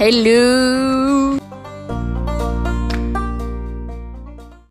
Hello.